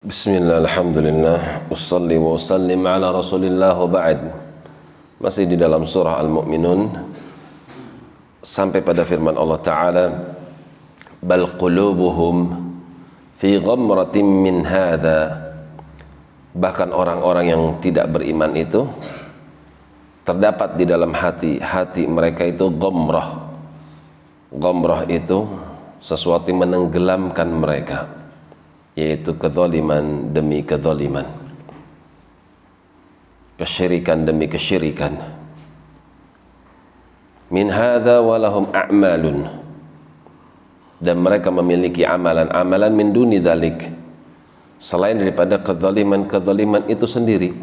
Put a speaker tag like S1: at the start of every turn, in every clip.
S1: Bismillah, Alhamdulillah. Ussalli wa usallim ala rasulillah wa ba'd. Masih di dalam surah Al-Mu'minun. Sampai pada firman Allah Ta'ala Bal qulubuhum Fi ghamratin min hadha. Bahkan orang-orang yang tidak beriman itu Terdapat di dalam hati Hati mereka itu ghamrah. Ghamrah itu Sesuatu yang menenggelamkan mereka yaitu kezaliman demi kezaliman. Kesyirikan demi kesyirikan. Min hadza walahum a'malun. Dan mereka memiliki amalan-amalan min duni selain daripada kezaliman-kezaliman itu sendiri.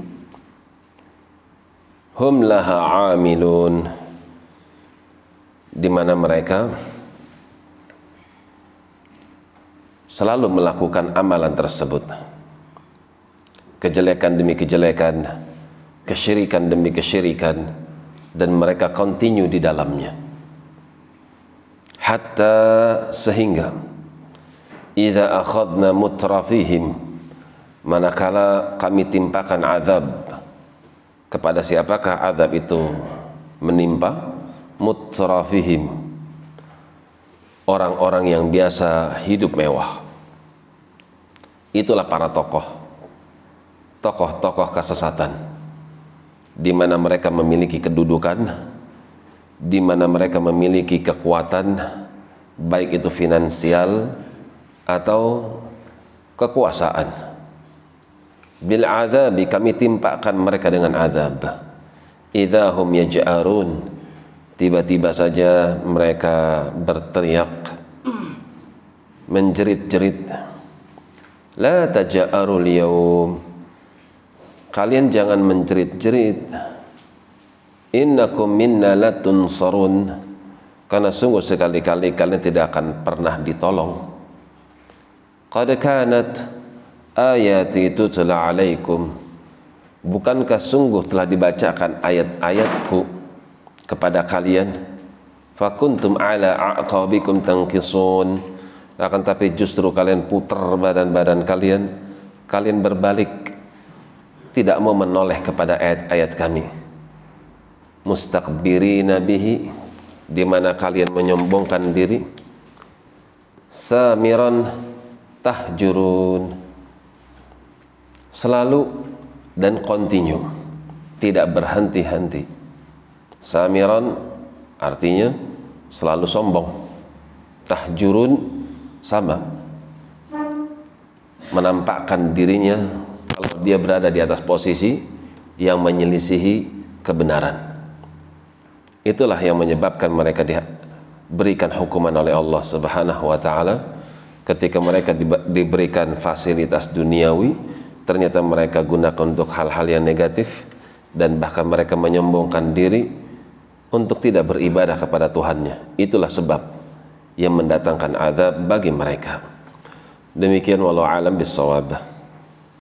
S1: Hum laha amilun. Di mana mereka selalu melakukan amalan tersebut. Kejelekan demi kejelekan kesyirikan demi kesyirikan dan mereka continue di dalamnya. Hatta sehingga idza akhadna mutrafihim manakala kami timpakan azab. Kepada siapakah azab itu menimpa? Mutrafihim. Orang-orang yang biasa hidup mewah itulah para tokoh. Tokoh-tokoh kesesatan. Di mana mereka memiliki kedudukan di mana mereka memiliki kekuatan baik itu finansial atau kekuasaan. Bil azabi kami timpakan mereka dengan azab. Idahum yaj'arun tiba-tiba saja mereka berteriak menjerit-jerit La taja'arul yaum Kalian jangan menjerit-jerit. Innakum minna latunsarun Karena sungguh sekali-kali kalian tidak akan pernah ditolong. Qad kanat ayati tutla alaikum. Bukankah sungguh telah dibacakan ayat-ayatku kepada kalian? Fakuntum ala aqabikum tangkisun akan tapi justru kalian putar badan-badan kalian. Kalian berbalik. Tidak mau menoleh kepada ayat-ayat kami. Mustakbirina bihi. Di mana kalian menyombongkan diri. Samiran tahjurun. Selalu dan continue tidak berhenti-henti. Samiran artinya selalu sombong. Tahjurun sama. Menampakkan dirinya kalau dia berada di atas posisi yang menyelisihi kebenaran. Itulah yang menyebabkan mereka diberikan hukuman oleh Allah subhanahu wa ta'ala. Ketika mereka diberikan fasilitas duniawi ternyata mereka gunakan untuk hal-hal yang negatif dan bahkan mereka menyombongkan diri untuk tidak beribadah kepada Tuhannya. Itulah sebab yang mendatangkan azab bagi mereka. Demikian walau alam bisawab